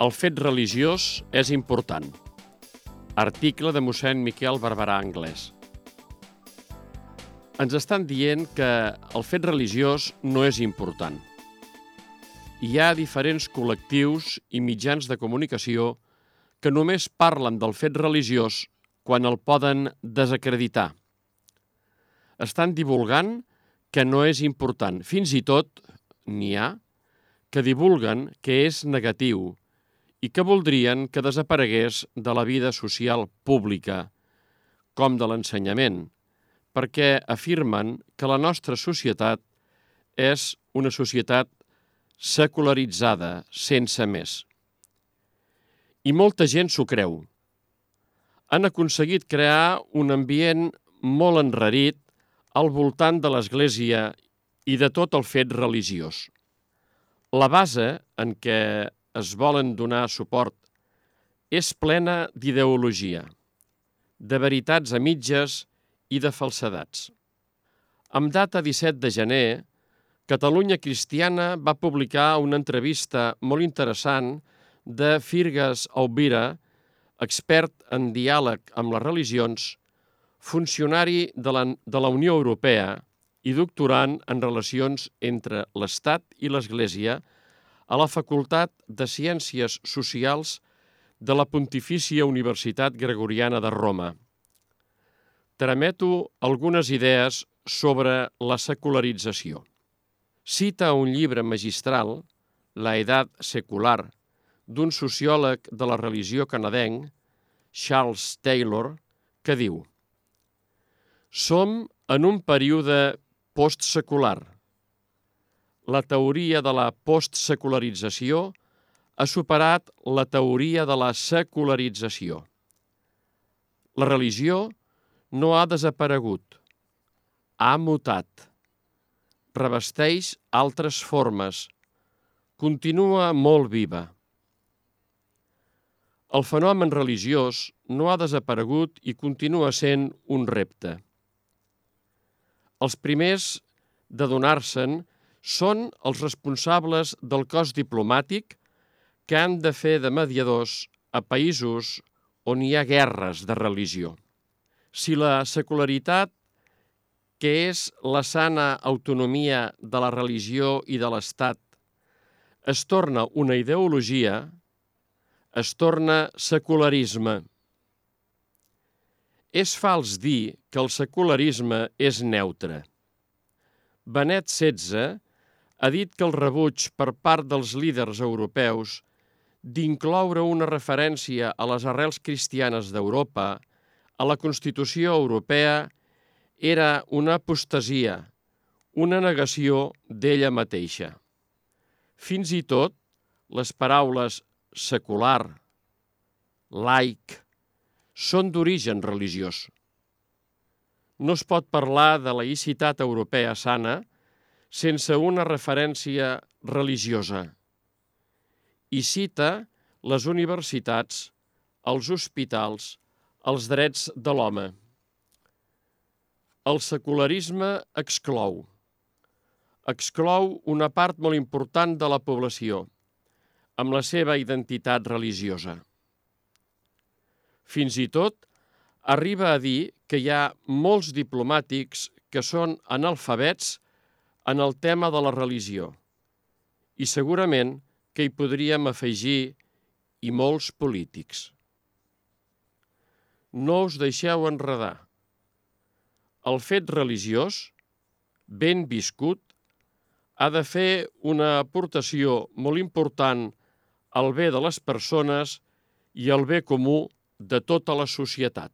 El fet religiós és important. Article de mossèn Miquel Barberà Anglès. Ens estan dient que el fet religiós no és important. Hi ha diferents col·lectius i mitjans de comunicació que només parlen del fet religiós quan el poden desacreditar. Estan divulgant que no és important. Fins i tot n'hi ha que divulguen que és negatiu i que voldrien que desaparegués de la vida social pública, com de l'ensenyament, perquè afirmen que la nostra societat és una societat secularitzada, sense més. I molta gent s'ho creu. Han aconseguit crear un ambient molt enrarit al voltant de l'Església i de tot el fet religiós. La base en què es volen donar suport és plena d'ideologia, de veritats a mitges i de falsedats. Amb data 17 de gener, Catalunya Cristiana va publicar una entrevista molt interessant de Firgas Aubira, expert en diàleg amb les religions, funcionari de la, de la Unió Europea i doctorant en relacions entre l'Estat i l'Església a la Facultat de Ciències Socials de la Pontifícia Universitat Gregoriana de Roma. Trameto algunes idees sobre la secularització. Cita un llibre magistral, La edat secular, d'un sociòleg de la religió canadenc, Charles Taylor, que diu Som en un període postsecular. La teoria de la postsecularització ha superat la teoria de la secularització. La religió no ha desaparegut, ha mutat, revesteix altres formes, continua molt viva. El fenomen religiós no ha desaparegut i continua sent un repte. Els primers de donar-se'n són els responsables del cos diplomàtic que han de fer de mediadors a països on hi ha guerres de religió. Si la secularitat, que és la sana autonomia de la religió i de l'Estat, es torna una ideologia, es torna secularisme. És fals dir que el secularisme és neutre. Benet XVI ha dit que el rebuig per part dels líders europeus d'incloure una referència a les arrels cristianes d'Europa a la Constitució Europea era una apostasia, una negació d'ella mateixa. Fins i tot les paraules secular, laic, són d'origen religiós. No es pot parlar de laïcitat europea sana sense una referència religiosa. I cita les universitats, els hospitals, els drets de l'home. El secularisme exclou. Exclou una part molt important de la població, amb la seva identitat religiosa. Fins i tot arriba a dir que hi ha molts diplomàtics que són analfabets en el tema de la religió i segurament que hi podríem afegir i molts polítics. No us deixeu enredar. El fet religiós, ben viscut, ha de fer una aportació molt important al bé de les persones i al bé comú de tota la societat.